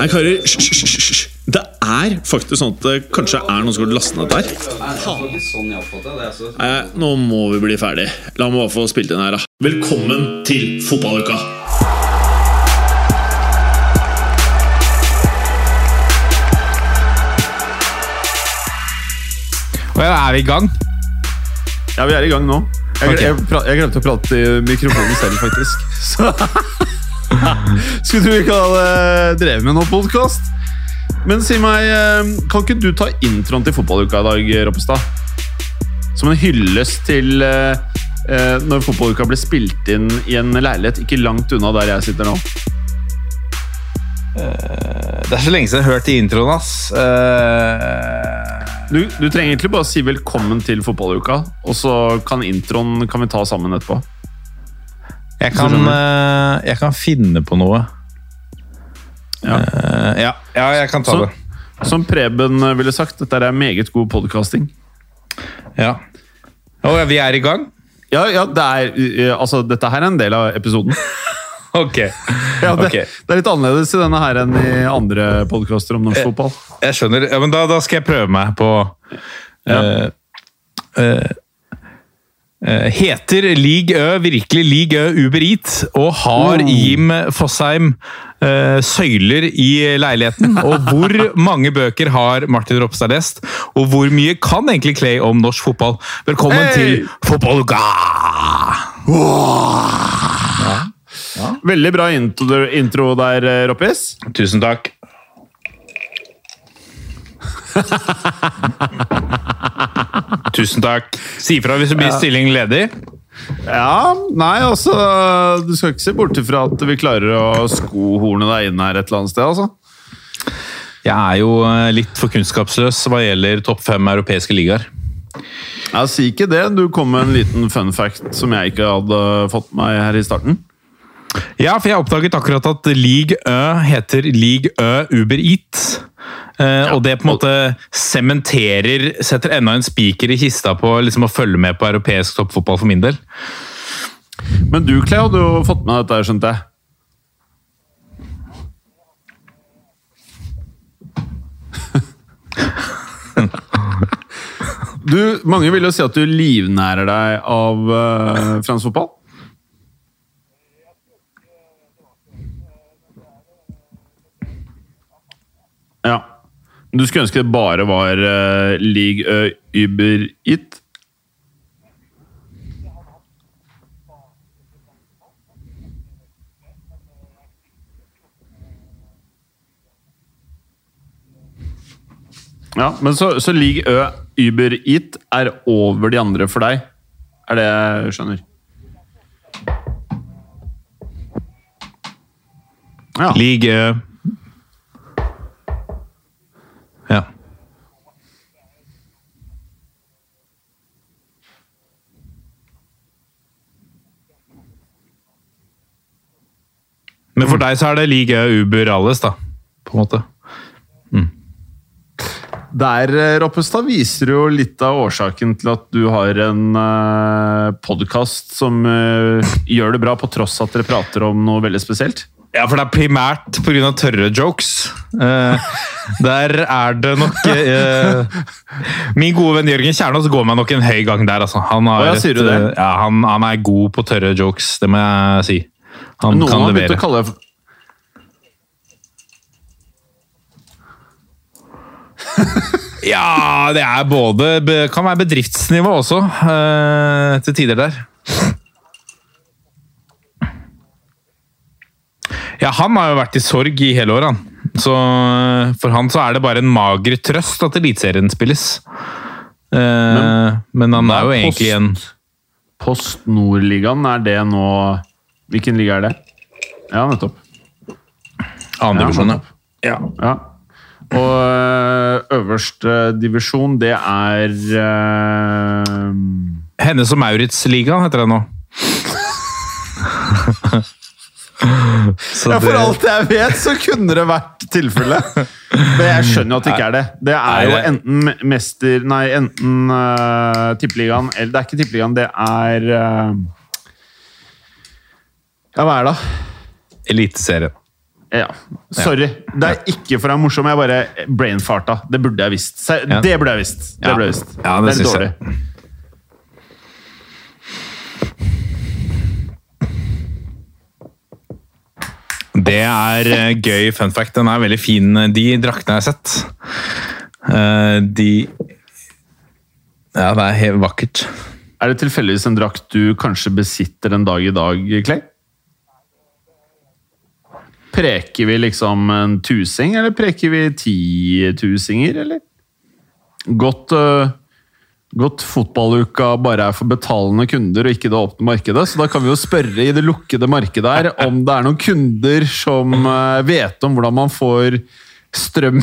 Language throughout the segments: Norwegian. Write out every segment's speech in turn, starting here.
Hei, karer. Hysj. Det er faktisk sånn at det kanskje er noen som har lastet ned der. Nei, nå må vi bli ferdig. La meg bare få spilt inn her, da. Velkommen til fotballuka! Og ja, er vi i gang? Ja, vi er i gang nå. Jeg, okay. jeg, jeg, jeg glemte å prate i mikrofonen selv, faktisk. Så Skulle tro vi ikke hadde drevet med noen podkast. Men si meg, eh, kan ikke du ta introen til fotballuka i dag, Roppestad? Som en hyllest til eh, eh, når fotballuka ble spilt inn i en leilighet ikke langt unna der jeg sitter nå. Det er så lenge siden jeg har hørt i introen, ass. Uh... Du, du trenger egentlig bare å si velkommen til fotballuka, og så kan introen kan vi ta sammen etterpå. Jeg, kan, eh, jeg kan finne på noe. Ja. Uh, ja, ja, jeg kan ta Så- det. Som Preben ville sagt, dette er meget god podkasting. Ja. Og vi er i gang? Ja, ja, det er, eh, altså, dette her er en del av episoden. Ok. Ja, det, okay. det er litt annerledes i denne her enn i andre podkaster om norsk fotball. Jeg skjønner. Ja, men da, da skal jeg prøve meg på ja. uh, eh, Heter League Ø virkelig League Ø Uber Eat? Og har Oh. Jim Fosheim uh, søyler i leiligheten? Og hvor mange bøker har Martin Ropstad lest? Og hvor mye kan egentlig Clay om norsk fotball? Velkommen Hey! til Fotballuka! Veldig bra intro, intro der, eh, Roppis. Tusen takk. Tusen takk. Si ifra hvis det blir stilling ledig. Ja, nei, altså Du skal ikke se bort ifra at vi klarer å skohorne deg inn her et eller annet sted, altså. Jeg er jo eh, litt for kunnskapsløs hva gjelder topp fem europeiske ligaer. Ja, Si ikke det. Du kom med en liten fun fact som jeg ikke hadde fått meg her i starten. Ja, for jeg oppdaget akkurat at League Ø heter League Ø Uber Eat. Eh, og det på en måte sementerer Setter enda en spiker i kista på liksom, å følge med på europeisk toppfotball for min del. Men du, Clay, hadde jo fått med dette, skjønte jeg. Du, mange vil jo si at du livnærer deg av uh, fransk fotball. Ja. Du skulle ønske det bare var uh, League uh, Uber It? Ja, men så, så League Ø Uber It er over de andre for deg? Er det jeg skjønner? Ja. League Men for deg så er det like Uber alles, da. På en måte. Der, eh, Roppestad, viser jo litt av årsaken til at du har en uh, podkast som uh, gjør det bra, på tross at dere prater om noe veldig spesielt. Ja, for det er primært pga. tørre jokes. Eh, der er det nok eh, Min gode venn Jørgen Kjernås går meg nok en høy gang der, altså. Han, har Å ja, et, det? eh, Ja, han, han er god på tørre jokes, det må jeg si. Han Noen kan levere. å kalle det Ja, det er både Kan være bedriftsnivå også, eh, til tider der. Ja, han har jo vært i sorg i hele året, han. Så eh, for han så er det bare en mager trøst at Eliteserien spilles. Eh, men, han er jo egentlig en Post Nord-ligaen, er det nå Hvilken liga er det? Ja, nettopp. annendivisjon. ja. Ja. ja. Og øh, øverste divisjon, det er uh... Hennes og Maurits-ligaen heter det nå. Så Ja, for alt jeg vet, så kunne det vært tilfellet. Men jeg skjønner jo at det ikke er det. Det er jo enten mester Nei, enten uh, Tippeligaen Eller det er ikke Tippeligaen, det er øh, Ja, hva er det? Eliteserien. Ja. Sorry. Det er ikke for å være morsom, jeg bare brainfarta. Det burde jeg visst. Det burde jeg visst. Det burde jeg visst. Ja, det er litt jeg. dårlig. Det er eh, gøy fun fact. Den er veldig fin. De draktene jeg har sett, eh, de Ja, det er helt vakkert. Er det tilfeldigvis en drakt du kanskje besitter en dag i dag, Clay? Preker vi liksom en tusing, eller preker vi titusinger, eller? Godt, uh, godt fotballuka bare er for betalende kunder og ikke det åpne markedet, så da kan vi jo spørre i det lukkede markedet her om det er noen kunder som uh, vet om hvordan man får strøm,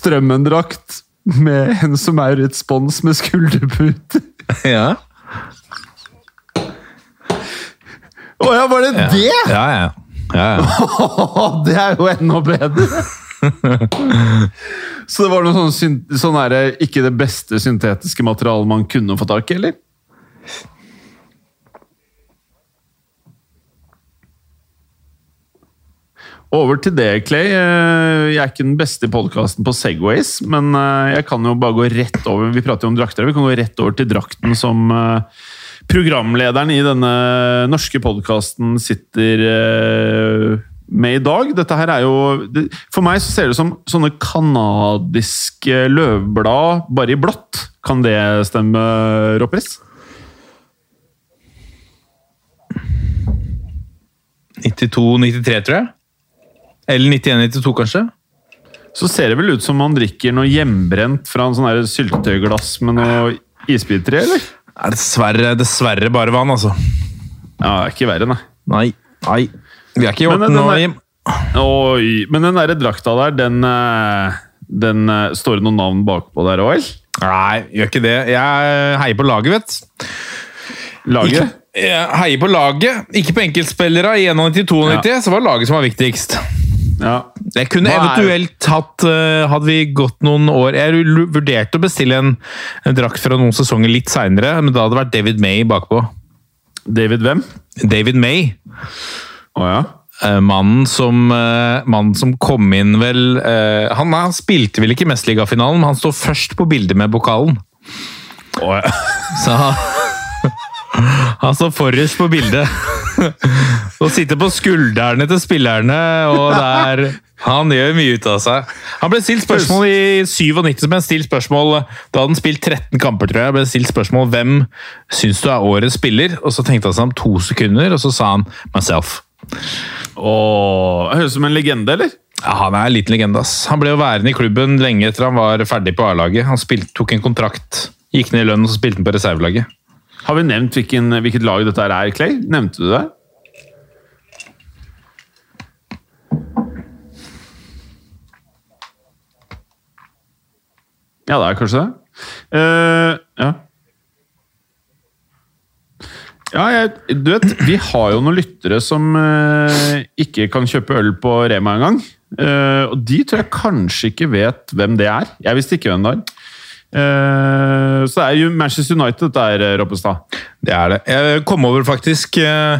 strømmendrakt med en som er et spons med skulderputer. Ja, Å ja, var det det?! ja. ja. Ja, ja. det er jo enda bedre! Så det var noe sånn, sånn her, ikke det beste syntetiske materialet man kunne få tak i, eller? Over til det, Clay. Eh, Jeg er ikke den beste i podkasten på Segways, men eh, jeg kan jo bare gå rett over Vi prater jo om drakter, vi kan gå rett over til drakten som eh, programlederen i denne norske podkasten sitter eh, med i dag. Dette her er jo For meg så ser det ut som sånne kanadiske løvblad, bare i blått. Kan det stemme, Ropris? 92-93, tror jeg. Eller 91-92, kanskje. Så ser det vel ut som man drikker noe hjemmebrent fra en sånn syltetøyglass med noe isbiter i, eller? Er dessverre, dessverre bare vann, altså. Ja, det er ikke verre, nei. Nei. Nei. Vi er ikke orden den nå, Jim. Oi, men den derre drakta der, den, eh, den eh, Står det noen navn bakpå der òg, eller? Nei, gjør ikke det. Jeg heier på laget, vet. Laget? Ikke, jeg heier på laget, ikke på enkeltspillere. I 91-92 så var det laget som var viktigst. Ja. Jeg kunne eventuelt hatt eh, Hadde vi gått noen år Jeg vurderte å bestille en, en drakt fra noen sesonger litt seinere, men da hadde det vært David May bakpå. David hvem? David May. Å ja. eh, Mannen som, eh, mannen som kom inn vel han, han spilte vel ikke Mesterligafinalen, men han står først på bildet med pokalen. Oh, ja. Så han står forrest på bildet. Og sitter på skuldrene til spillerne, og det er Han gjør mye ut av seg. Han ble stilt spørsmål i 97, men stilt spørsmål Da hadde han spilt 13 kamper, tror jeg. ble stilt spørsmål hvem syns du er årets spiller, og så tenkte han seg om to sekunder, og så sa han 'myself'. Åh, Høres ut som en legende, eller? Ja, Han er en liten legende. ass. Han ble jo værende i klubben lenge etter han var ferdig på A-laget. Han spilt, tok en kontrakt, gikk ned i lønn og så spilte han på reservelaget. Har vi nevnt hvilken, hvilket lag dette er, Clay? Nevnte du det? Ja, det er kanskje det. Uh, ja. Ja, jeg, du vet, vi har jo noen lyttere som uh, ikke kan kjøpe øl på Rema engang. Uh, og de tror jeg kanskje ikke vet hvem det er. Jeg visste ikke hvem det er. Eh, så er jo Manchester United der, er, eh, Roppestad. Det er det. Jeg kom over faktisk uh,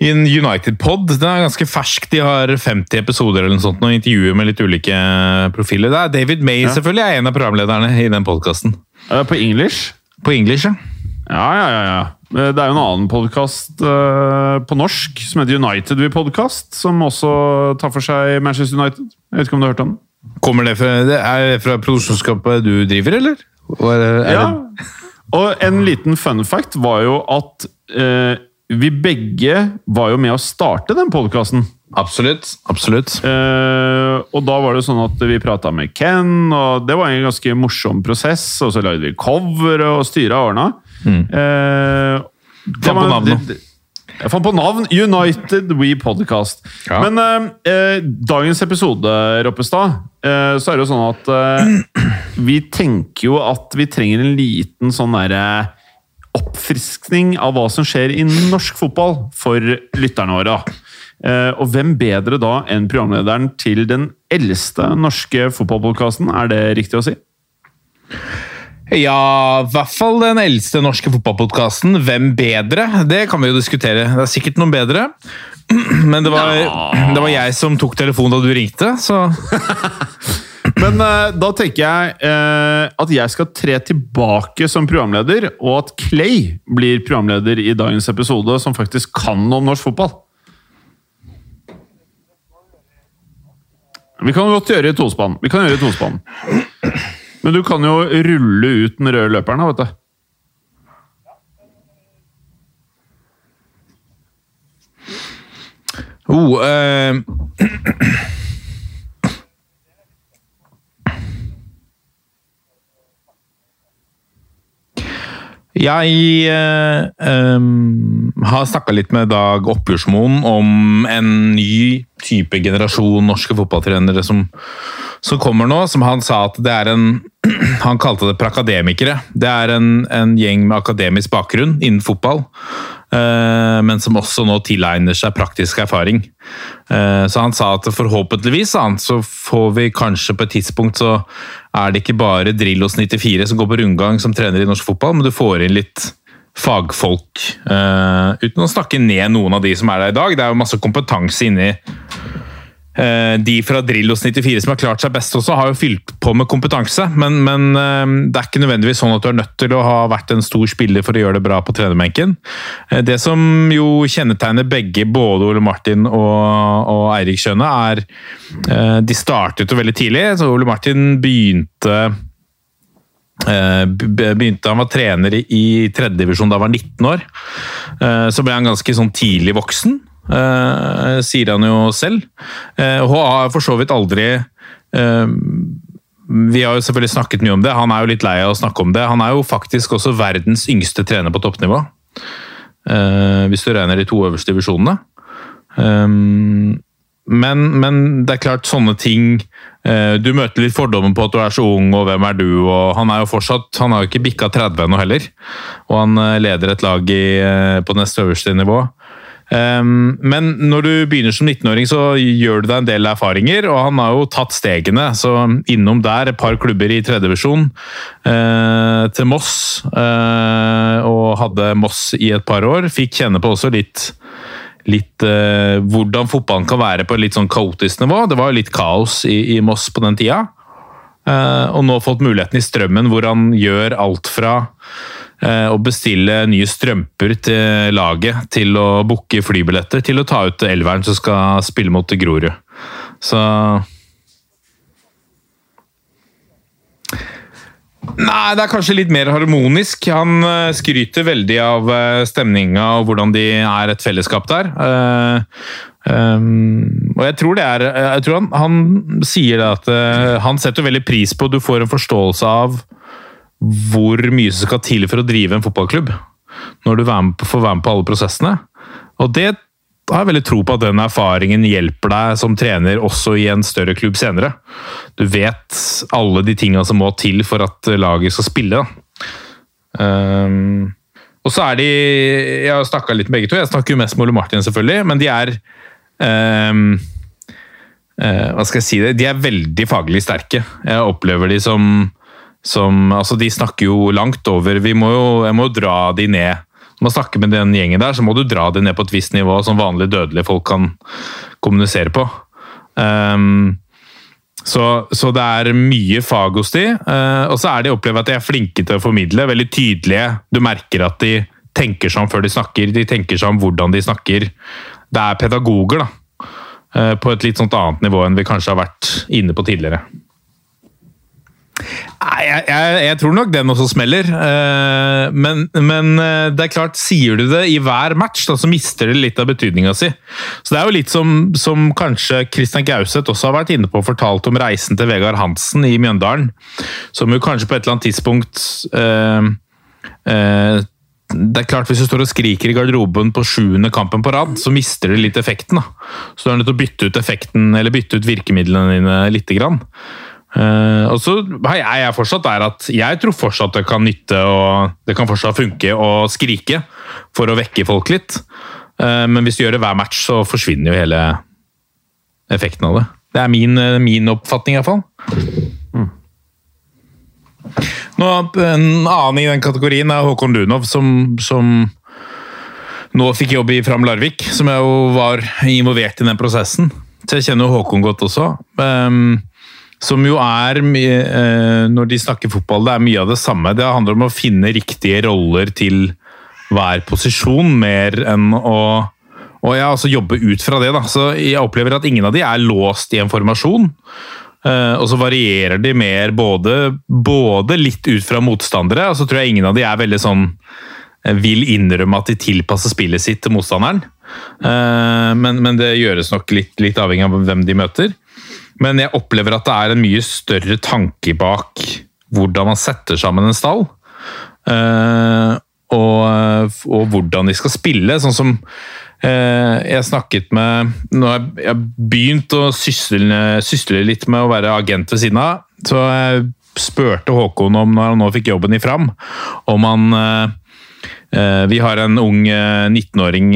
i en United-pod. Den er ganske fersk. De har 50 episoder eller noe sånt, og intervjuer med litt ulike profiler. Det er David May Ja. selvfølgelig er en av programlederne i den podkasten. Uh, på English? På English, ja. Ja, ja, ja. ja. Det er jo en annen podkast på norsk som heter United We Podcast, som også tar for seg Manchester United. Jeg vet ikke om du har hørt om den? Kommer det fra, det er fra produksjonsskapet du driver, eller? Er, er Ja. Og en liten fun fact var jo at eh, vi begge var jo med å starte den podkasten. Absolutt. Absolutt. Eh, og da var det sånn at vi prata med Ken, og det var en ganske morsom prosess. Og så lagde vi cover og styra og ordna. Eh, det var- det- Jeg fant på navn! United We Podcast. Ja. Men eh, eh, dagens episode, Roppestad, eh, så er det jo sånn at eh, vi tenker jo at vi trenger en liten sånn derre oppfriskning av hva som skjer i norsk fotball for lytterne våre. Eh, og hvem bedre da enn programlederen til den eldste norske fotballpodkasten? Er det riktig å si? Ja, i hvert fall den eldste norske fotballpodkasten. Hvem bedre? Det kan vi jo diskutere. Det er sikkert noen bedre. Men det var, det var jeg som tok telefonen da du ringte, så Men uh, da tenker jeg uh, at jeg skal tre tilbake som programleder, og at Clay blir programleder i dagens episode, som faktisk kan noe om norsk fotball. Vi kan godt gjøre i tospann. Vi kan gjøre i tospann. Men du kan jo rulle ut den røde løperen, da, vet du. oh, eh, Jeg eh, um, har snakka litt med Dag Oppgjørsmoen om en ny type generasjon norske fotballtrenere som, som kommer nå. Som han sa at det er en Han kalte det prakademikere. Det er en, en gjeng med akademisk bakgrunn innen fotball, men som også nå tilegner seg praktisk erfaring. Eh, så han sa at forhåpentligvis så får vi kanskje på et tidspunkt så er det ikke bare Drillos 94 som går på rundgang som trener i norsk fotball, men du får inn litt fagfolk. eh, uten å snakke ned noen av de som er der i dag. Det er jo masse kompetanse inni eh, de fra Drillos 94 som har klart seg best også, har jo fylt på med kompetanse. Men, men eh, det er ikke nødvendigvis sånn at du er nødt til å ha vært en stor spiller for å gjøre det bra på trenerbenken. Eh, Det som jo kjennetegner begge, både Ole Martin og, og Eirik Skjønne, er eh, De startet jo veldig tidlig. så Ole Martin begynte Eh, be- begynte, Han var trener i- tredjedivisjon da han var 19 år. Eh, Så ble han ganske sånn tidlig voksen, eh, sier han jo selv. Eh, Og har for så vidt aldri eh, Vi har jo selvfølgelig snakket mye om det. Han er jo litt lei av å snakke om det. Han er jo faktisk også verdens yngste trener på toppnivå. Eh, Hvis du regner de to øverste divisjonene. Um, men, men det er klart, sånne ting eh, Du møter litt fordommen på at du er så ung, og hvem er du? og Han er jo fortsatt, han har jo ikke bikka 30 ennå heller. Og han eh, leder et lag i, eh, på nest øverste nivå. Um, men når du begynner som 19-åring, så gjør du deg en del erfaringer, og han har jo tatt stegene. Så innom der, et par klubber i tredjedivisjon, uh, til Moss. eh, og hadde Moss i et par år. Fikk kjenne på også litt litt eh, hvordan fotballen kan være på et litt sånn kaotisk nivå. Det var jo litt kaos i, i Moss på den tida. Eh, og nå fått muligheten i strømmen hvor han gjør alt fra eh, å bestille nye strømper til laget, til å booke flybilletter, til å ta ut elveren som skal spille mot Grorud. Så Nei, det er kanskje litt mer harmonisk. Han eh, skryter veldig av eh, stemninga og hvordan de er et fellesskap der. Eh, ehm, og jeg tror er Jeg tror han, han sier det at uh, han setter veldig pris på at du får en forståelse av hvor mye som skal til for å drive en fotballklubb. Når du får være med på alle prosessene. Og det har jeg veldig tro på at den erfaringen hjelper deg som trener også i en større klubb senere. Du vet alle de tinga som må til for at laget skal spille. Ehm, og så er de Jeg har snakka litt med begge to. Jeg snakker jo mest med Ole Martin, selvfølgelig, men de er um, uh, Hva skal jeg si det? De er veldig faglig sterke. Jeg opplever de som, som Altså, de snakker jo langt over vi må jo, Jeg må jo dra de ned når man snakker med den gjengen der, så må du dra de ned på et visst nivå som vanlige dødelige folk kan kommunisere på. Um, så, så det er mye fag hos de, uh, og så er de opplever at de er flinke til å formidle, veldig tydelige. Du merker at de tenker seg om før de snakker, de tenker seg om hvordan de snakker. Det er pedagoger, da. Uh, På et litt sånt annet nivå enn vi kanskje har vært inne på tidligere. Nei, jeg, jeg, jeg tror nok den også smeller. Eh, men, men eh, det er klart, sier du det i hver match, da, så mister det litt av betydninga si. Så det er jo litt som, som kanskje Christian Gauseth også har vært inne på og fortalt om reisen til Vegard Hansen i Mjøndalen. Som jo kanskje på et eller annet tidspunkt eh, eh, det er klart Hvis du står og skriker i garderoben på sjuende kampen på rad, så mister det litt effekten. da. Så du er nødt til å bytte ut effekten, eller bytte ut virkemidlene dine lite grann. Eh, og så har jeg, jeg fortsatt der at jeg tror fortsatt det kan nytte og det kan fortsatt funke å skrike for å vekke folk litt. Uh, men hvis du gjør det hver match, så forsvinner jo hele effekten av det. Det er min, eh, min oppfatning, iallfall. Nå, en annen i den kategorien er Håkon Lunov, som, som nå fikk jobb i Fram Larvik, som jeg jo var involvert i den prosessen. Så jeg kjenner jo Håkon godt også. Um, som jo er uh, Når de snakker fotball, det er mye av det samme. Det handler om å finne riktige roller til hver posisjon, mer enn å og jeg altså jobbe ut fra det. da, så Jeg opplever at ingen av de er låst i en formasjon. Uh, og så varierer de mer både, både, litt ut fra motstandere, og så tror jeg ingen av de er veldig sånn eh, vil innrømme at de tilpasser spillet sitt til motstanderen. Men, men, det gjøres nok litt, litt, avhengig av hvem de møter. Men jeg opplever at det er en mye større tanke bak hvordan man setter sammen en stall. Uh, og, og, hvordan de skal spille. Sånn som Eh, jeg snakket med Nå har jeg begynt å sysle, sysle, litt med å være agent ved siden av. Så jeg spurte Håkon om, når han nå fikk jobben i Fram, om han eh, eh, vi har en ung 19-åring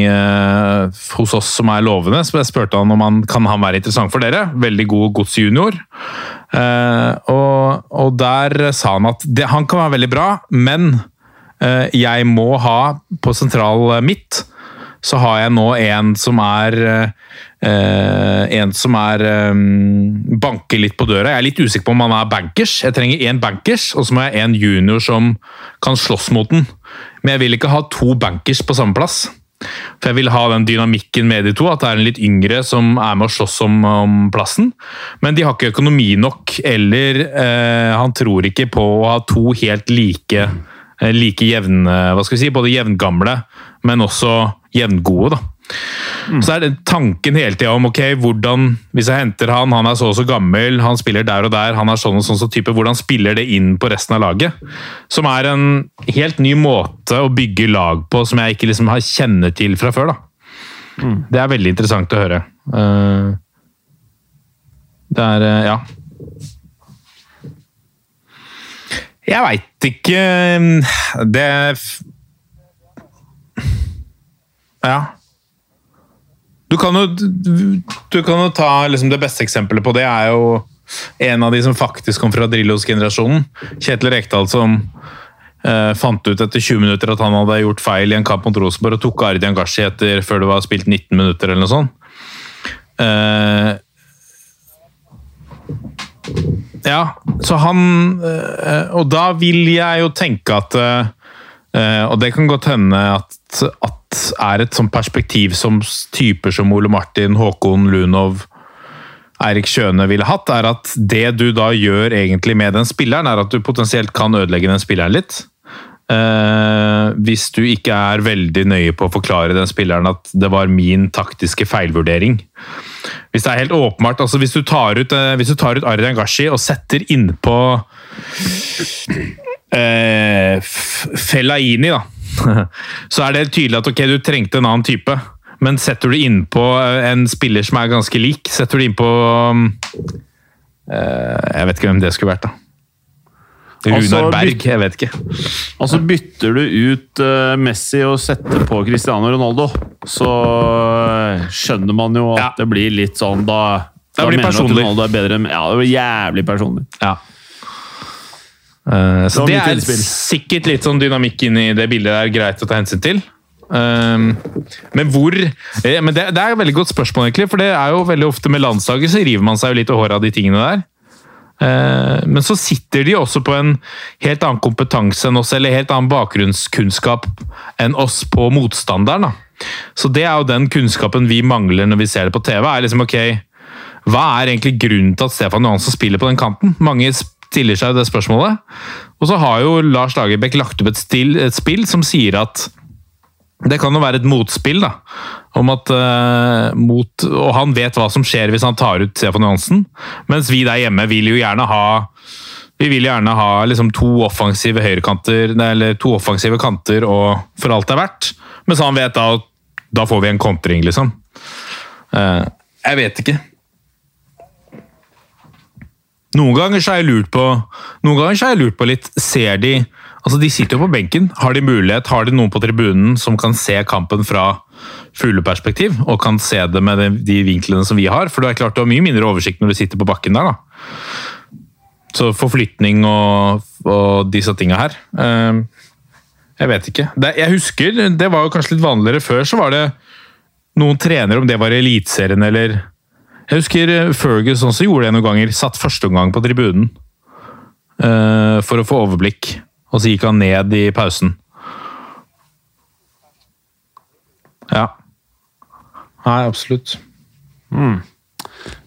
hos oss som er lovende, så jeg spurte han om han kan han være interessant for dere. Veldig god godsjunior. Og, og der sa han at det, han kan være veldig bra, men jeg må ha på sentral midt så har jeg nå en som er En som er um, banker litt på døra. Jeg er litt usikker på om han er bankers. Jeg trenger én bankers, og så må jeg en junior som kan slåss mot den. Men jeg vil ikke ha to bankers på samme plass. For jeg vil ha den dynamikken med de to, at det er en litt yngre som er med å slåss om, om plassen. Men de har ikke økonomi nok, eller eh, han tror ikke på å ha to helt like like jevne, hva skal vi si, både jevngamle, men også jevngode. da. Mm. Så er det tanken hele tida om ok, hvordan, hvis jeg henter han, han er så og så gammel, han spiller der og der, han er sånn og sånn så type, hvordan spiller det inn på resten av laget? Som er en helt ny måte å bygge lag på som jeg ikke liksom har kjenner til fra før. da. Mm. Det er veldig interessant å høre. Uh, det er uh, ja. Jeg veit ikke Det ja. Du kan jo, du kan jo ta liksom det beste eksempelet på det, er jo en av de som faktisk kom fra Drillos-generasjonen. Kjetil Rekdal som eh, fant ut etter 20 minutter at han hadde gjort feil i en kamp mot Rosenborg og tok Ardian Gashi etter før det var spilt 19 minutter eller noe sånt. Eh, ja, så han eh, Og da vil jeg jo tenke at eh, Og det kan godt hende at, at er et sånt perspektiv som typer som Ole Martin, Håkon Lunov, Eirik Skjøne ville hatt, er at det du da gjør egentlig med den spilleren, er at du potensielt kan ødelegge den spilleren litt. Uh, hvis du ikke er veldig nøye på å forklare den spilleren at det var min taktiske feilvurdering. Hvis det er helt åpenbart altså Hvis du tar ut, uh, ut Ardian Gashi og setter innpå uh, Fellaini, da så er det tydelig at ok, du trengte en annen type. Men setter du innpå en spiller som er ganske lik, setter du innpå um, Jeg vet ikke hvem det skulle vært, da. Runar altså, Berg, jeg vet ikke. Altså Bytter du ut uh, Messi og setter på Cristiano Ronaldo, så skjønner man jo at ja. det blir litt sånn Da, da, da mener du at Ronaldo er bedre. Ja, det blir jævlig personlig. Ja. Uh, så det, er sikkert litt sånn dynamikk inni det bildet det er greit å ta hensyn til. Um, men hvor eh, men det, det, er et veldig godt spørsmål, egentlig. For det er jo veldig ofte med landslaget så river man seg jo litt i håret av de tingene der. Uh, men så sitter de også på en helt annen kompetanse enn oss, eller helt annen bakgrunnskunnskap enn oss på motstanderen. Da. Så det er jo den kunnskapen vi mangler når vi ser det på TV. er liksom ok, Hva er egentlig grunnen til at Stefan Johansen spiller på den kanten? Mange stiller seg det spørsmålet. Og så har jo Lars Lagerbäck lagt opp et, stil, et, spill som sier at det kan jo være et motspill, da. Om at uh, mot, Og han vet hva som skjer hvis han tar ut Stefan Johansen. Mens vi der hjemme vil jo gjerne ha vi vil gjerne ha liksom to offensive høyrekanter, eller to offensive kanter og for alt det er verdt. Mens han vet da at da får vi en kontring, liksom. Uh, jeg vet ikke. Noen ganger så har jeg lurt på noen ganger så har jeg lurt på litt Ser de altså De sitter jo på benken. Har de mulighet, har de noen på tribunen som kan se kampen fra fugleperspektiv? Og kan se det med de vinklene som vi har? For det er klart du har mye mindre oversikt når du sitter på bakken der. da. Så forflytning og, og disse tinga her. Eh, jeg vet ikke. Det, jeg husker, det var jo kanskje litt vanligere før, så var det noen trenere, om det var i Eliteserien eller Jeg husker Fergus også gjorde det noen ganger. Satt første omgang på tribunen uh, for å få overblikk. Og så gikk han ned i pausen. Ja. Nei, absolutt.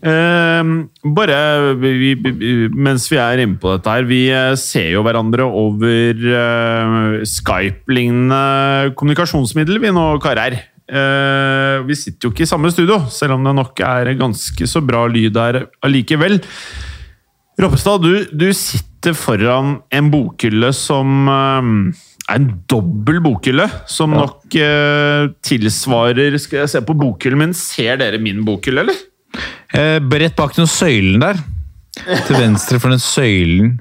Eh, bare vi, vi, mens vi er inne på dette her Vi eh, ser jo hverandre over eh, Skype-lignende kommunikasjonsmiddel, vi nå, karer. Eh, vi sitter jo ikke i samme studio, selv om det nok er ganske så bra lyd der allikevel. Roppestad, du, du sitter foran en bokhylle som eh, er en dobbel bokhylle, som nok eh, tilsvarer Skal jeg se på bokhyllen min? Ser dere min bokhylle, eller? Eh, Rett bak den søylen der. Til venstre for den søylen.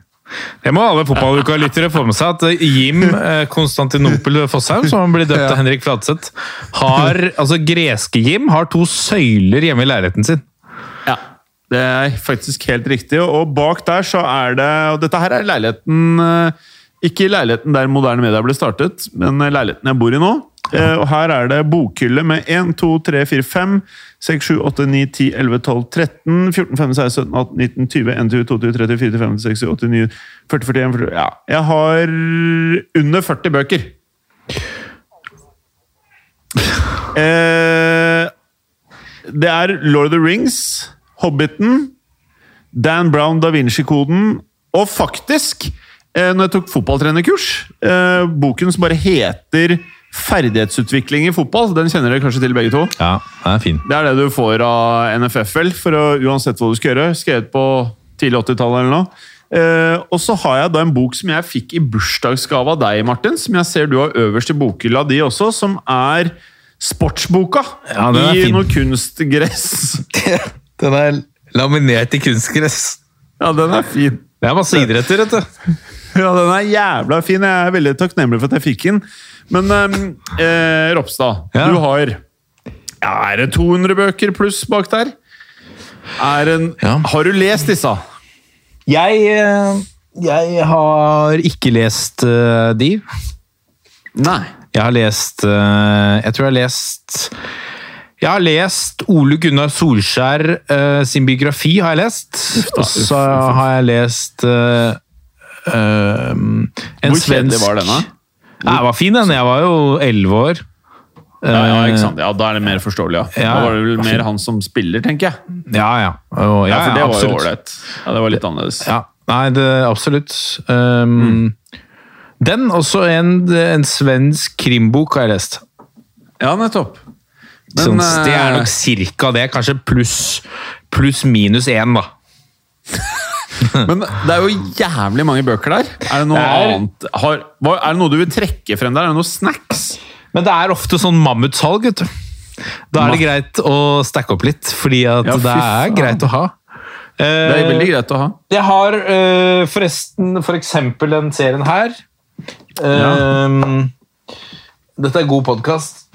Det må alle fotballuka-lyttere få med seg, at Jim eh, Konstantinopel Fosshaug, som han blir døpt av Henrik Fladseth, har, altså greske Jim har to søyler hjemme i leiligheten sin. Ja, det er faktisk helt riktig. Og bak der så er det Og dette her er leiligheten eh, Ikke leiligheten der moderne media ble startet, men leiligheten jeg bor i nå. Eh, Og her er det bokhylle med 1, 2, 3, 4, 5, 6, 7, 8, 9, 10, 11, 12, 13, 14, 15, 16, 17, 18, 19, 20, 21, 22, 23, 24, 25, 26, 27, 29, 40, 41 40, Ja, jeg har under 40 bøker. Eh, det er Lord of the Rings, Hobbiten, Dan Brown, Da Vinci-koden og faktisk, eh, når jeg tok fotballtrenerkurs, boken som bare heter Ferdighetsutvikling i fotball. Den kjenner dere kanskje til, begge to? Ja, den er fin. Det er det du får av NFF, vel, for å, uansett hva du skal gjøre. Skrevet på tidlig 80-tallet eller noe. Eh, og så har jeg da en bok som jeg fikk i bursdagsgave av deg, Martin. Som jeg ser du har øverst i bokhylla di også, som er sportsboka. Ja, den I fin. noe kunstgress. Den er laminert i kunstgress. Ja, den er fin. Det er masse idretter, vet du. Ja, den er jævla fin. Jeg er veldig takknemlig for at jeg fikk den. Men ehm, eh, Ropstad, Ja. du har ja, Er det 200 bøker pluss bak der? Er en, Ja. Har du lest disse? Jeg, eh, jeg har ikke lest uh, de. Nei. Jeg har lest uh, Jeg tror jeg har lest Jeg har lest Ole Gunnar Solskjær uh, sin biografi, har jeg lest. Og så har jeg lest eh, en Hvor kjedelig var den, da? Den var fin, den. Jeg var jo elleve år. Ja, ja, Eh, ikke sant? ja, Da er det mer forståelig, ja. Ja, da var det vel mer han som spiller, tenker jeg. Ja, ja. Oh, Ja, ja, For det var jo ålreit. Ja, det var litt annerledes. Ja, nei, det, absolutt. Um, Mm. Den, også en, en svensk krimbok har jeg lest. Ja, nettopp. Men, Sånn, det er eh, nok cirka det. Kanskje pluss plus minus én, da. Men det er jo jævlig mange bøker der. Er det noe Det er- annet har, Er det noe du vil trekke frem der? Er det noe snacks? Men det er ofte sånn mammutsalg, vet du. Da er det greit å stacke opp litt, fordi at Ja, det er greit å ha. Det er veldig greit å ha. Jeg har øh, forresten for eksempel den serien her. Ja. Dette er god podkast,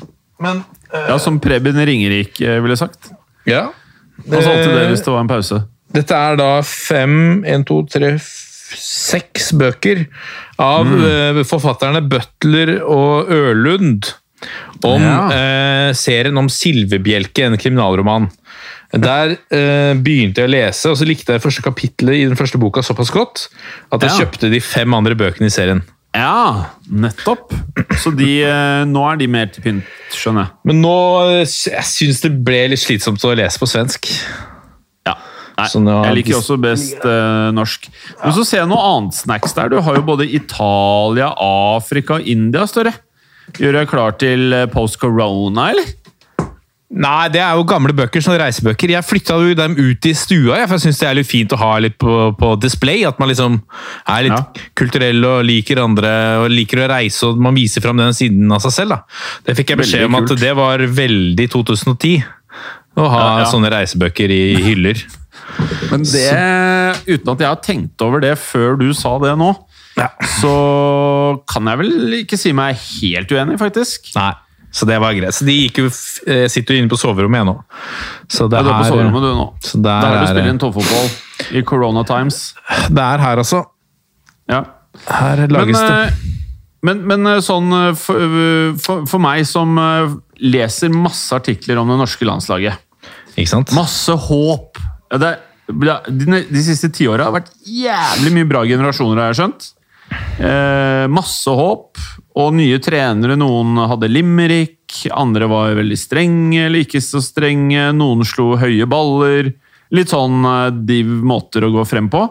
men øh, Ja, Som Preben Ringerik eh, ville sagt. ja. Han sa alltid det Eh, hvis det var en pause. Dette er da fem, en, to, tre, seks bøker av øh, forfatterne Butler og Ørlund. Om Ja. eh, serien om Silvebjelke, en kriminalroman. Der eh, begynte jeg å lese, og så likte jeg første kapittelet i den første boka såpass godt at jeg Ja. kjøpte de fem andre bøkene i serien. Ja, nettopp. Så de, eh, nå er de mer til pynt, skjønner jeg. Men nå eh, jeg syns det ble litt slitsomt å lese på svensk. Nei, jeg liker også best uh, norsk. Men så ser jeg noe annet snacks der. Du har jo både Italia, Afrika og India, står det. Gjør deg klar til eh, post corona, eller? Nei, det er jo gamle bøker, sånne reisebøker. Jeg flytta jo dem ut i stua, jeg, for jeg syns det er litt fint å ha litt på, på display. At man liksom er litt Ja. kulturell og liker andre og liker å reise, og man viser fram den siden av seg selv. da. Det fikk jeg beskjed Veldig om at kult. det var veldig 2010. Å ha Ja, ja. sånne reisebøker i hyller. Men det, uten at jeg har tenkt over det før du sa det nå, Ja. så kan jeg vel ikke si meg helt uenig, faktisk. Nei, så det var greit. Så de jo, eh, sitter jo inne på soverommet jeg nå. Så det Ja, du er på soverommet du nå. Så der Der du er spiller inn toppfotball. I Corona Times. Det er her, altså. Ja. Her Men, lages det. eh, men, men eh, sånn for, for, for meg som leser masse artikler om det norske landslaget Ikke sant? Masse håp! Ja, Det, de, de siste tiåra har vært jævlig mye bra generasjoner, har jeg skjønt. Eh, masse håp, og nye trenere. Noen hadde limerick, andre var veldig strenge eller ikke så strenge. Noen slo høye baller. Litt sånn eh, div måter å gå frem på.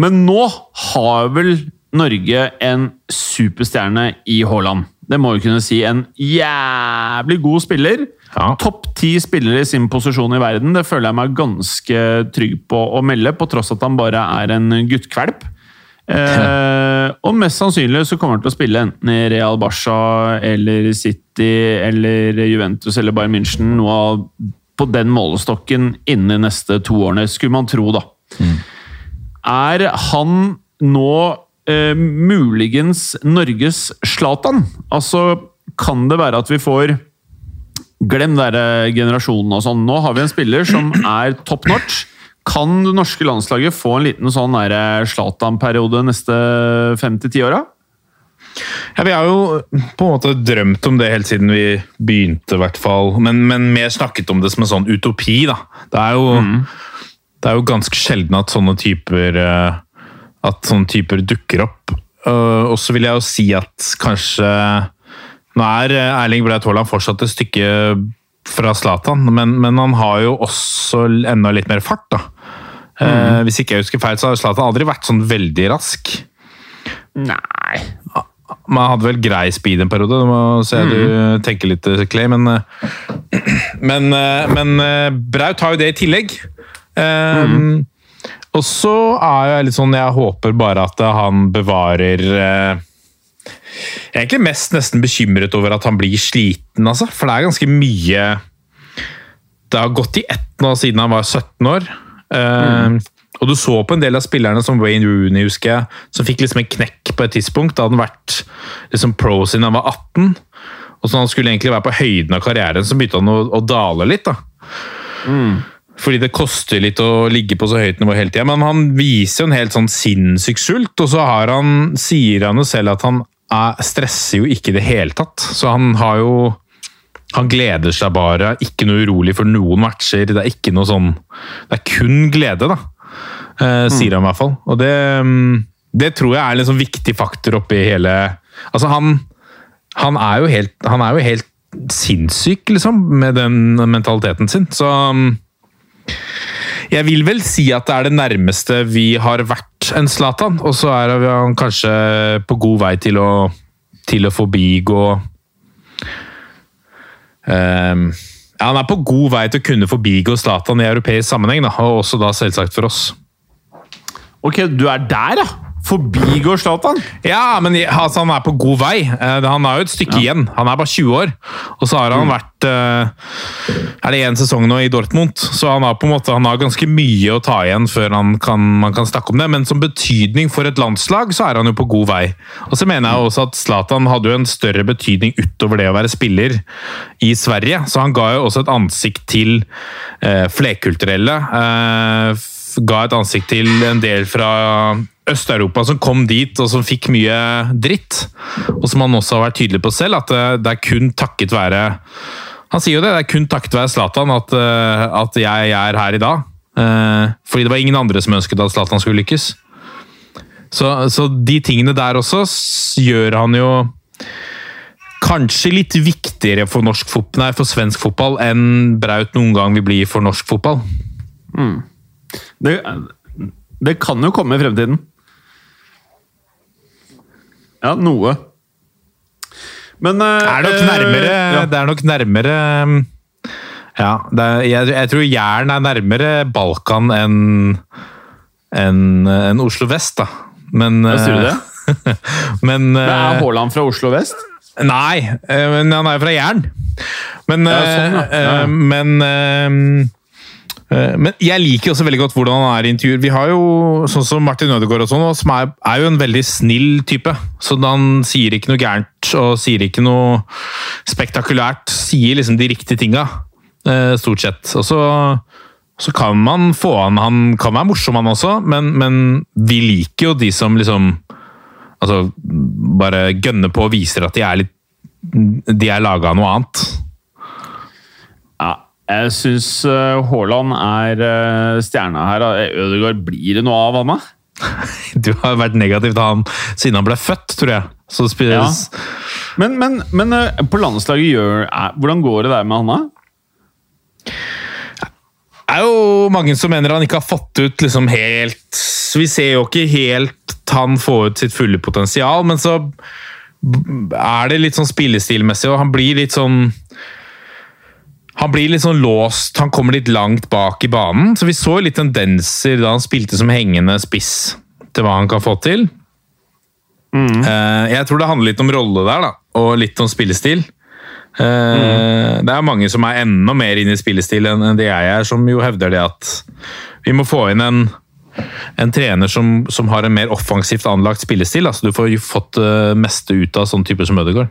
Men nå har vel Norge en superstjerne i Haaland. Det må vi kunne si. En jævlig god spiller. Ja. Topp ti spillere i sin posisjon i verden. Det føler jeg meg ganske trygg på å melde, på tross at han bare er en guttkvalp. Eh, og mest sannsynlig så kommer han til å spille enten i Real Barca eller City eller Juventus eller Bayern München. Noe av, på den målestokken innen de neste to årene, skulle man tro, da. Er han nå eh, muligens Norges Zlatan? Altså, kan det være at vi får Glem den der generasjonen og sånn. Nå har vi en spiller som er top notch. Kan det norske landslaget få en liten sånn der Zlatan-periode neste fem til ti åra? Ja, vi har jo på en måte drømt om det helt siden vi begynte, i hvert fall. Men, men mer snakket om det som en sånn utopi, da. Det er jo, det er jo ganske sjelden at sånne typer eh, At sånne typer dukker opp. Eh, Og så vil jeg jo si at kanskje Nå er eh, Erling Braut Haaland fortsatt et stykke fra Zlatan, men, men han har jo også enda litt mer fart, da. Eh, Hvis ikke jeg husker feil, så har Zlatan aldri vært sånn veldig rask. Nei Man hadde vel grei speed en periode, du må se du tenker litt, Clay, men Men, men Braut har jo det i tillegg. Eh, Og så er jeg litt sånn Jeg håper bare at han bevarer eh, Jeg er egentlig mest nesten bekymret over at han blir sliten, altså. For det er ganske mye Det har gått i ett nå siden han var 17 år. Eh, Og du så på en del av spillerne, som Wayne Rooney, husker jeg, som fikk liksom en knekk på et tidspunkt. Da hadde han vært liksom pro siden han var 18. Og så han skulle egentlig være på høyden av karrieren, så begynte han å, å dale litt. da. Fordi det koster litt å ligge på så høyt nivå hele tida. Men han viser jo en helt sånn sinnssyk sult, og så har han, sier han jo selv at han er, stresser jo ikke i det hele tatt. Så han har jo Han gleder seg bare, ikke noe urolig for noen matcher. Det er ikke noe sånn Det er kun glede, da. Eh, sier han i hvert fall. Og det, mm, det tror jeg er en liksom viktig faktor oppi hele Altså, han, han er jo helt Han er jo helt sinnssyk, liksom, med den mentaliteten sin. Så mm, jeg vil vel si at det er det nærmeste vi har vært en Zlatan, og så er han kanskje på god vei til å, til å forbigå um, ja, Han er på god vei til å kunne forbigå Zlatan i europeisk sammenheng, da, og også da selvsagt for oss. Ok, du er der, ja! Forbigår Zlatan? Ja, men altså, han er på god vei. Eh, Han har jo et stykke igjen. Han er bare 20 år. Og så har han vært eh, Er det én sesong nå i Dortmund? Så han har på en måte, han har ganske mye å ta igjen før han kan, man kan snakke om det. Men som betydning for et landslag, så er han jo på god vei. Og så mener jeg også at Zlatan hadde jo en større betydning utover det å være spiller i Sverige. Så han ga jo også et ansikt til eh, flerkulturelle. Eh, ga et ansikt til en del fra Øst-Europa som kom dit og som fikk mye dritt. Og som han også har vært tydelig på selv, at eh, det er kun takket være Han sier jo det, det er kun takket være Zlatan at, eh, at jeg er her i dag. Eh, Fordi det var ingen andre som ønsket at Zlatan skulle lykkes. Så, så de tingene der også gjør han jo kanskje litt viktigere for, nei, for svensk fotball enn Braut noen gang vil bli for norsk fotball. Det, det kan jo komme i fremtiden. Ja, noe. Men eh, er nok eh, nærmere ja. Det er nok nærmere um, Ja, det er, jeg, jeg tror Jæren er nærmere Balkan enn en, en Oslo vest, da. Men Hva sier du eh, det? Men, Men er eh, Haaland fra Oslo vest? Nei, eh, men han er jo fra Jæren. Men, Ja, sånn, ja. eh, eh, men eh, eh, men jeg liker også veldig godt hvordan han er i intervjuer. Vi har jo sånn som Martin Ødegaard og sånn, som er, er jo en veldig snill type. Så han sier ikke noe gærent og sier ikke noe spektakulært. Sier liksom de riktige tinga, eh, stort sett. Og så så kan man få han Han kan være morsom, han også, men, men vi liker jo de som liksom Altså bare gønner på og viser at de er litt De er laga av noe annet. Jeg syns uh, Haaland er uh, stjerna her. Ødegaard, blir det noe av han, da? Du har vært negativ til han siden han ble født, tror jeg. Så spilles... Ja. Men, men, men på landslaget gjør Hvordan går det der med han, da? Det er jo mange som mener han ikke har fått ut liksom helt Vi ser jo ikke helt han få ut sitt fulle potensial, men så er det litt sånn spillestilmessig, og han blir litt sånn han blir litt sånn låst, han kommer litt langt bak i banen. Så vi så litt tendenser da han spilte som hengende spiss til hva han kan få til. Mm. Jeg tror det handler litt om rolle der, da, og litt om spillestil. Mm. Det er mange som er enda mer inne i spillestil enn det jeg er, som jo hevder det at vi må få inn en en trener som, som, har en mer offensivt anlagt spillestil. Altså, du får jo fått det uh, meste ut av sånn type som Ødegaard.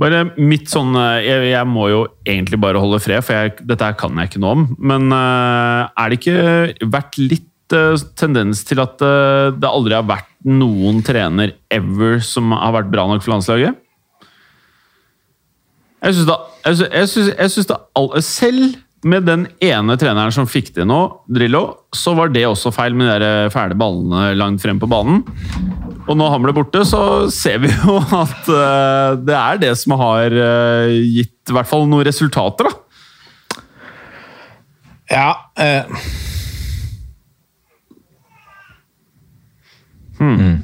Bare mitt sånn eh, jeg, jeg, må jo egentlig bare holde fred, for jeg, dette kan jeg ikke noe om. Men uh, er det ikke vært litt uh, tendens til at det aldri har vært noen trener ever som har vært bra nok for landslaget? Jeg syns da jeg synes, jeg synes da Selv med den ene treneren som fikk det nå, Drillo, så var det også feil med de fæle ballene langt frem på banen. Og når han ble borte, så ser vi jo at uh, det er det som har uh, gitt i hvert fall noen resultater, da. Ja uh. hmm.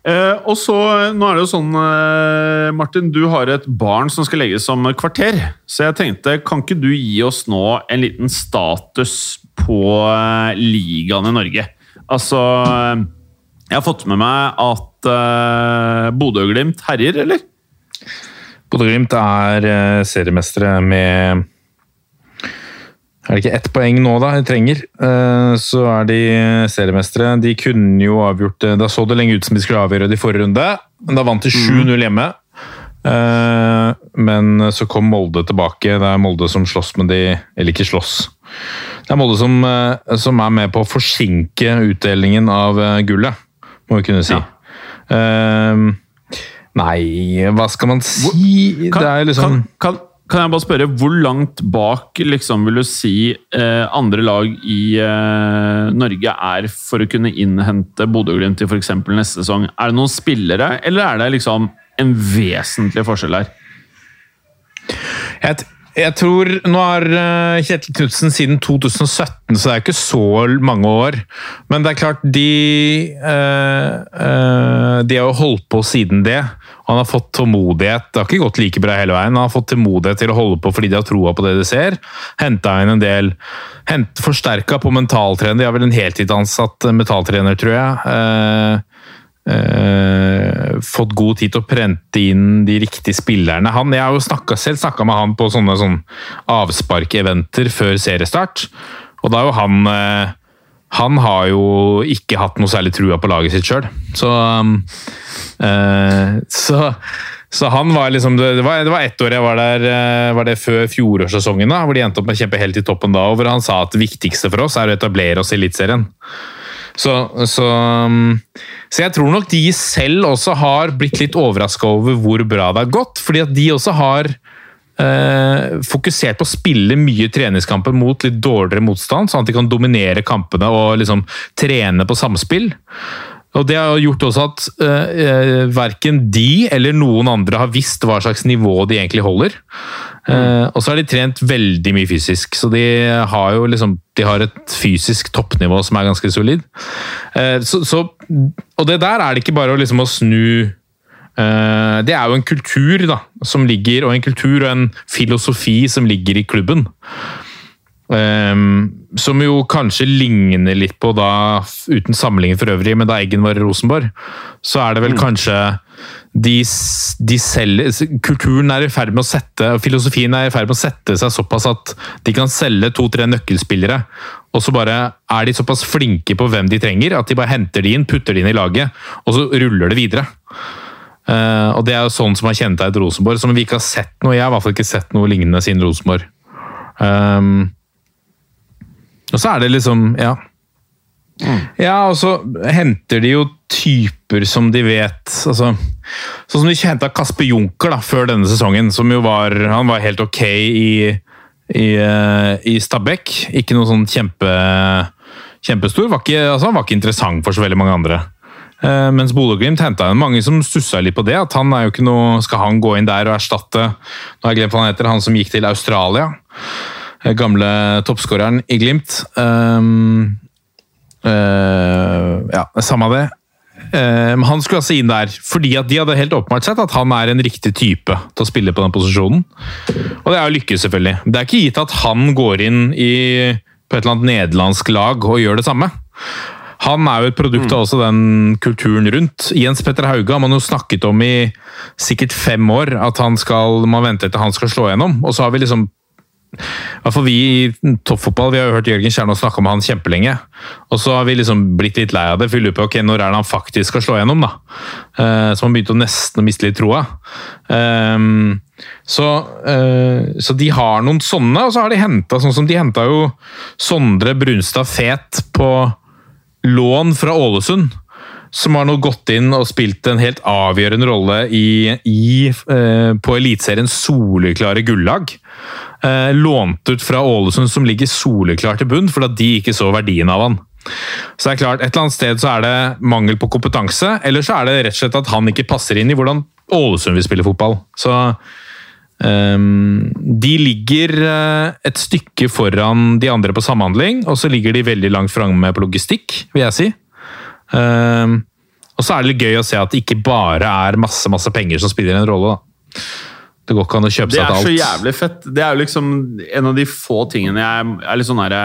Eh, og så, Nå er det jo sånn, eh, Martin, du har et barn som skal legges som kvarter. Så jeg tenkte, kan ikke du gi oss nå en liten status på eh, ligaen i Norge? Altså Jeg har fått med meg at uh, Bodø-Glimt herjer, eller? Bodø-Glimt er uh, seriemestere med er det ikke ett poeng nå, da, de trenger, eh, så er de seriemestere. De kunne jo avgjort det Da så det lenge ut som de skulle avgjøre det i forrige runde. Da vant de 7-0 mm. hjemme. Men så kom Molde tilbake. Det er Molde som slåss med de Eller ikke slåss. Det er Molde som, som er med på å forsinke utdelingen av gullet, må vi kunne si. Ja. Nei, hva skal man si? Kan, det er liksom kan, kan kan jeg bare spørre, Hvor langt bak liksom, vil du si uh, andre lag i uh, Norge er for å kunne innhente Bodø-Glimt til f.eks. neste sesong? Er det noen spillere, eller er det liksom en vesentlig forskjell her? Jeg, jeg tror Nå har eh, Kjetil Knutsen siden 2017, så det er ikke så mange år. Men det er klart, de, eh, eh, de har jo holdt på siden det. Han har fått tålmodighet. Det har ikke gått like bra hele veien. Han har fått tålmodighet til å holde på fordi de har troa på det de ser. Henta inn en del Forsterka på mentaltrener. De har vel en heltidsansatt mentaltrener, tror jeg. Eh, fått god tid til å prente inn de riktige spillerne. Han, jeg har jo snakket, selv snakka med han på sånne, sånne avsparkeventer før seriestart. Og da er jo han eh, han har jo ikke hatt noe særlig trua på laget sitt sjøl. Så, øh, så, så han var liksom Det var, det var ett år jeg var der, eh, var det før fjorårssesongen, da, hvor de endte opp med å kjempe helt i toppen da, og hvor han sa at det viktigste for oss er å etablere oss i Eliteserien. Så, så, så, jeg tror nok de selv også har blitt litt overraska over hvor bra det har gått. Fordi at de også har eh, fokusert på å spille mye treningskamper mot litt dårligere motstand, sånn at de kan dominere kampene og liksom trene på samspill. Og Det har gjort også at eh, eh verken de eller noen andre har visst hva slags nivå de egentlig holder. Eh, og så har de trent veldig mye fysisk, så de har jo liksom de har et fysisk toppnivå som er ganske solid. Uh, så, så, og det der er det ikke bare å, liksom, å snu uh, det er jo en kultur da, som ligger, og en kultur og en filosofi som ligger i klubben. Um, som jo kanskje ligner litt på da, uten sammenligning for øvrig, men da Eggen var i Rosenborg, så er det vel mm. kanskje de, de selger, Kulturen er i ferd med å sette, filosofien er i ferd med å sette seg såpass at de kan selge to-tre nøkkelspillere, og så bare er de såpass flinke på hvem de trenger, at de bare henter de inn, putter de inn i laget, og så ruller det videre. Uh, og Det er jo sånn som har kjennetegnet Rosenborg, som vi ikke har sett noe Jeg har i hvert fall ikke sett noe lignende siden Rosenborg. Um, og så er det liksom Ja. Ja, og så henter de jo typer som de vet altså, Sånn som de henta Kasper Junker da, før denne sesongen, som jo var Han var helt ok i, i, eh, i Stabæk. Ikke noe sånn kjempe, kjempestor. Var ikke, altså, han var ikke interessant for så veldig mange andre. Uh, mens Bodø-Glimt henta inn mange som stussa litt på det. at han er jo ikke noe, Skal han gå inn der og erstatte nå har jeg glemt hva han heter, han som gikk til Australia? Eh, gamle toppskåreren i Glimt. Um, uh, ja, samme det. Um, han skulle altså inn der fordi at de hadde helt åpenbart sett at han er en riktig type til å spille på den posisjonen. Og det er jo lykke, selvfølgelig. Det er ikke gitt at han går inn i, på et eller annet nederlandsk lag og gjør det samme. Han er jo et produkt av også den kulturen rundt. Jens Petter Hauge har man jo snakket om i sikkert fem år, at han skal, man venter til han skal slå gjennom. Og så har vi liksom hvert fall vi i toppfotball vi har jo hørt Jørgen Kjernås snakke om han kjempelenge. Og så har vi liksom blitt litt lei av det, lurer på ok, når er det han faktisk skal slå gjennom. da? Uh, så man begynte å nesten å miste litt troa. Um, så, uh, så, de har noen sånne, og så har de henta sånn som de henta jo Sondre Brunstad Fet på lån fra Ålesund som har nå gått inn og spilt en helt avgjørende rolle i, i, eh, på Eliteseriens soleklare gullag. Eh, lånt ut fra Ålesund, som ligger soleklart i bunn, fordi de ikke så verdien av han. Så det er klart, Et eller annet sted så er det mangel på kompetanse, eller så er det rett og slett at han ikke passer inn i hvordan Ålesund vil spille fotball. Så um, De ligger uh, et stykke foran de andre på samhandling, og så ligger de veldig langt framme på logistikk, vil jeg si. Um, og så er det gøy å se at det ikke bare er masse masse penger som spiller en rolle. da. Det går ikke an å kjøpe seg til alt. Det er så jævlig fett. Det er jo liksom en av de få tingene jeg er litt sånn herre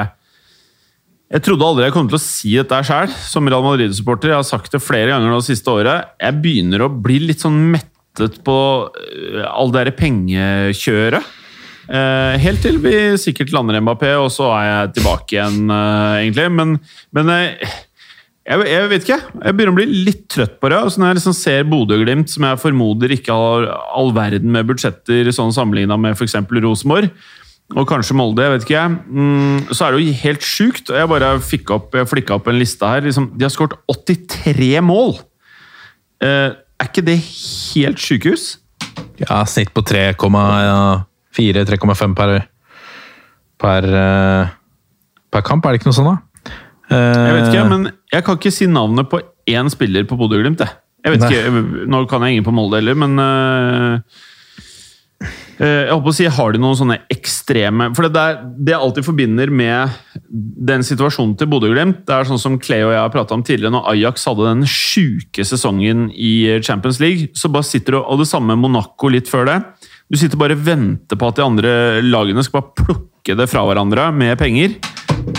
Jeg trodde aldri jeg kom til å si dette sjøl, som Real Madrid-supporter. Jeg har sagt det flere ganger det siste året. Jeg begynner å bli litt sånn mettet på øh, all det derre pengekjøret. Eh, helt til vi sikkert lander Mbappé, og så er jeg tilbake igjen, uh, egentlig. Men, men uh, jeg, jeg, vet ikke. Jeg begynner å bli litt trøtt på det. Altså når jeg liksom ser Bodø-Glimt, som jeg formoder ikke har all verden med budsjetter sånn sammenligna med f.eks. Rosenborg, og kanskje Molde, jeg vet ikke, mm, så er det jo helt sjukt. Jeg bare fikk opp, jeg flikka opp en liste her. Liksom, de har skåret 83 mål! Eh, er ikke det helt sjukehus? Ja, snitt på 3,4-3,5 per, per, eh, per kamp, er det ikke noe sånt, da? Jeg vet ikke, men jeg kan ikke si navnet på én spiller på Bodø-Glimt. Jeg vet ikke, Nå kan jeg ingen på Molde heller, men uh, jeg håper å si, Har de noen sånne ekstreme For det, der, det jeg alltid forbinder med den situasjonen til Bodø-Glimt, det er sånn som Clay og jeg har prata om tidligere, når Ajax hadde den sjuke sesongen i Champions League, så bare sitter du, og det samme Monaco litt før det. Du sitter bare og venter på at de andre lagene skal bare plukke det fra hverandre med penger.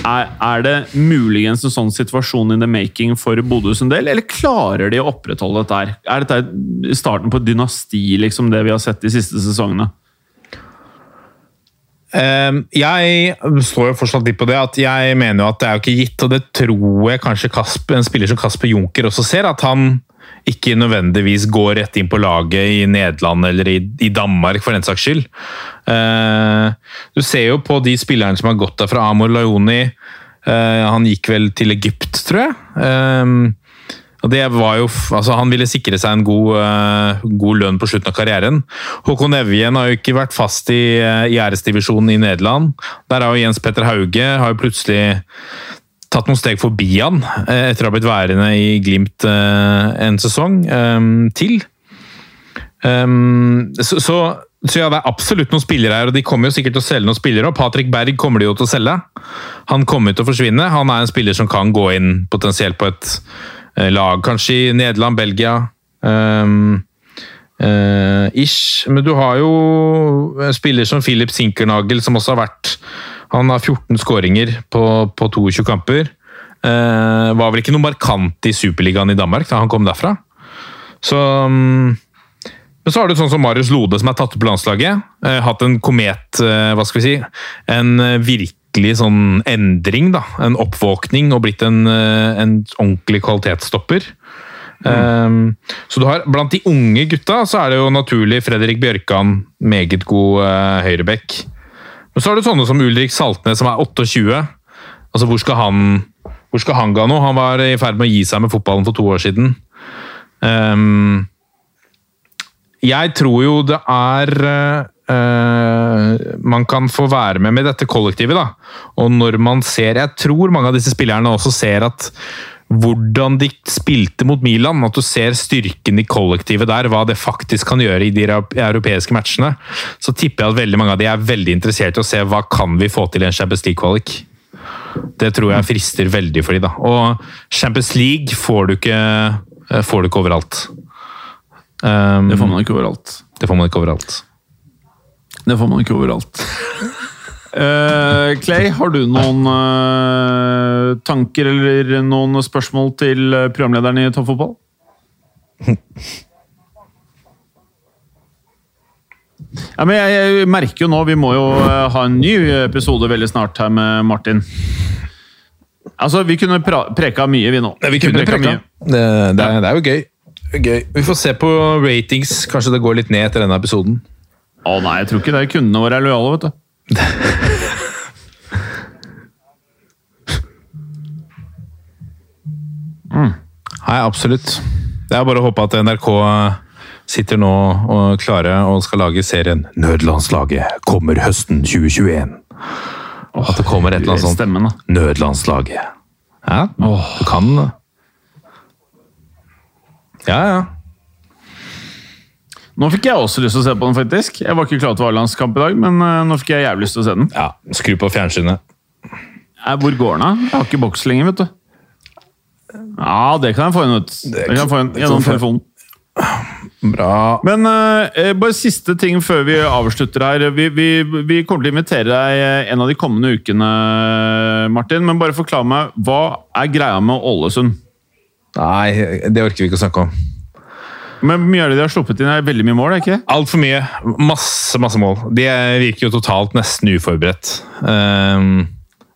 Er, er, det muligens en sånn situasjon in the making for Bodø sin del, eller klarer de å opprettholde dette her? Er dette starten på et dynasti, liksom det vi har sett de siste sesongene? Um, jeg står jo fortsatt litt på det at jeg mener jo at det er jo ikke gitt, og det tror jeg kanskje Kasper, en spiller som Kasper Junker også ser, at han ikke nødvendigvis går rett inn på laget i Nederland eller i, Danmark, for den saks skyld. Uh, du ser jo på de spillerne som har gått der fra Amor Lajoni. Uh, han gikk vel til Egypt, tror jeg. Uh, og det var jo, altså Han ville sikre seg en god, god lønn på slutten av karrieren. Håkon Evjen har jo ikke vært fast i, i æresdivisjonen i Nederland. Der har jo Jens Petter Hauge har jo plutselig tatt noen steg forbi han uh, etter å ha blitt værende i Glimt en sesong um, til. Um, så, så, så, ja, det er absolutt noen spillere her, og de kommer jo sikkert til å selge noen spillere. og Patrick Berg kommer de jo til å selge. Han kommer til å forsvinne. Han er en spiller som kan gå inn potensielt på et uh, lag, kanskje i Nederland, Belgia. Um, uh, ish. Men du har jo en spiller som Philip Sinkernagel, som også har vært han har 14 skåringer på, på 22 kamper. Uh, var vel ikke noe markant i Superligaen i Danmark da han kom derfra. Så um, Men så har du sånn som Marius Lode, som er tatt opp på landslaget. Eh, hatt en komet eh, Hva skal vi si? En eh, virkelig sånn endring, da. En oppvåkning og blitt en, eh, en ordentlig kvalitetsstopper. Mm. Um, så du har, Blant de unge gutta så er det jo naturlig Fredrik Bjørkan, meget god uh, høyrebekk Men så har du sånne som Ulrik Saltnes, som er 28. Altså, hvor skal han, hvor skal han ga nå? Han var i ferd med å gi seg med fotballen for to år siden. Um, jeg tror jo det er uh, Man kan få være med med dette kollektivet, da. Og når man ser Jeg tror mange av disse spillerne også ser at hvordan de spilte mot Milan, at du ser styrken i kollektivet der, hva det faktisk kan gjøre i de europeiske matchene, så tipper jeg at veldig mange av de er veldig interessert i å se hva kan vi få til i en Champions League-kvalik. Det tror jeg frister veldig for de da. Og Champions League får du ikke, får du ikke overalt. Um, det får man ikke overalt. Det får man ikke overalt. Det får man ikke overalt. uh, Clay, har du noen uh, tanker eller noen spørsmål til programlederen i Toppfotball? Ja, men jeg, jeg, merker jo nå Vi må jo ha en ny episode veldig snart her med Martin. Altså, Vi kunne preka mye, vi nå. Ja, vi kunne, kunne preka. Det, det, er, det er jo gøy. Gøy. Vi får se på ratings. Kanskje det går litt ned etter denne episoden. Å nei, jeg tror ikke det. Kundene våre er lojale, vet du. mm. Nei, absolutt. Det er bare å håpe at NRK sitter nå og klare og skal lage serien 'Nødlandslaget kommer høsten 2021'. Oh, at det kommer et eller annet sånt. Stemmen, 'Nødlandslaget'. Ja, du kan ja, ja. Nå fikk jeg også lyst til å se på den, faktisk. Jeg var ikke klar til å ha landskamp i dag, men uh, nå fikk jeg jævlig lyst til å se den. Ja, Skru på fjernsynet. Eh, hvor går den, da? Jeg har ikke boks lenger, vet du. Ja, det kan jeg få inn ut. Det kan jeg få inn gjennom telefonen. Bra. Men uh, bare siste ting før vi avslutter her. Vi, vi, vi, kommer til å invitere deg en av de kommende ukene, Martin. Men bare forklar meg, hva er greia med Ålesund? Nei, det orker vi ikke å snakke om. Men mye av det de har sluppet inn, er veldig mye mål? ikke? Altfor mye. Masse masse mål. De virker jo totalt nesten uforberedt. Um,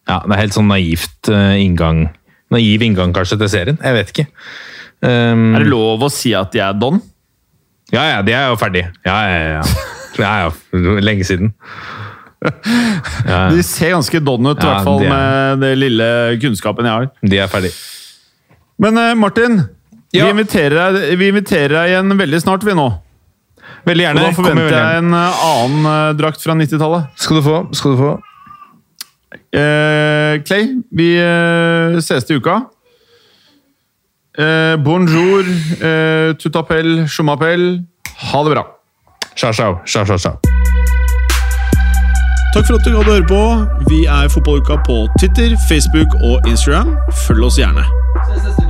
ja, Det er helt sånn naivt uh, inngang Naiv inngang kanskje til serien. Jeg vet ikke. Um, er det lov å si at de er don? Ja, ja, de er jo ferdige. Ja, ja, ja. ja, jo Lenge siden. Ja. De ser ganske don ut, i hvert fall med det lille kunnskapen jeg har. De er ferdige. Men uh, Martin, ja. vi, inviterer deg, vi, inviterer deg, igjen veldig snart, vi nå. Veldig gjerne. Og da forventer jeg en uh, annen uh, drakt fra 90-tallet. Skal du få. Skal du få. Clay, vi ses til uka. bonjour, uh, tutapel, chumapel. Ha det bra. Ciao, ciao. ciao, ciao, ciao. Takk for at du hadde høre på. Vi er Fotballuka på Twitter, Facebook og Instagram. Følg oss gjerne. Ses neste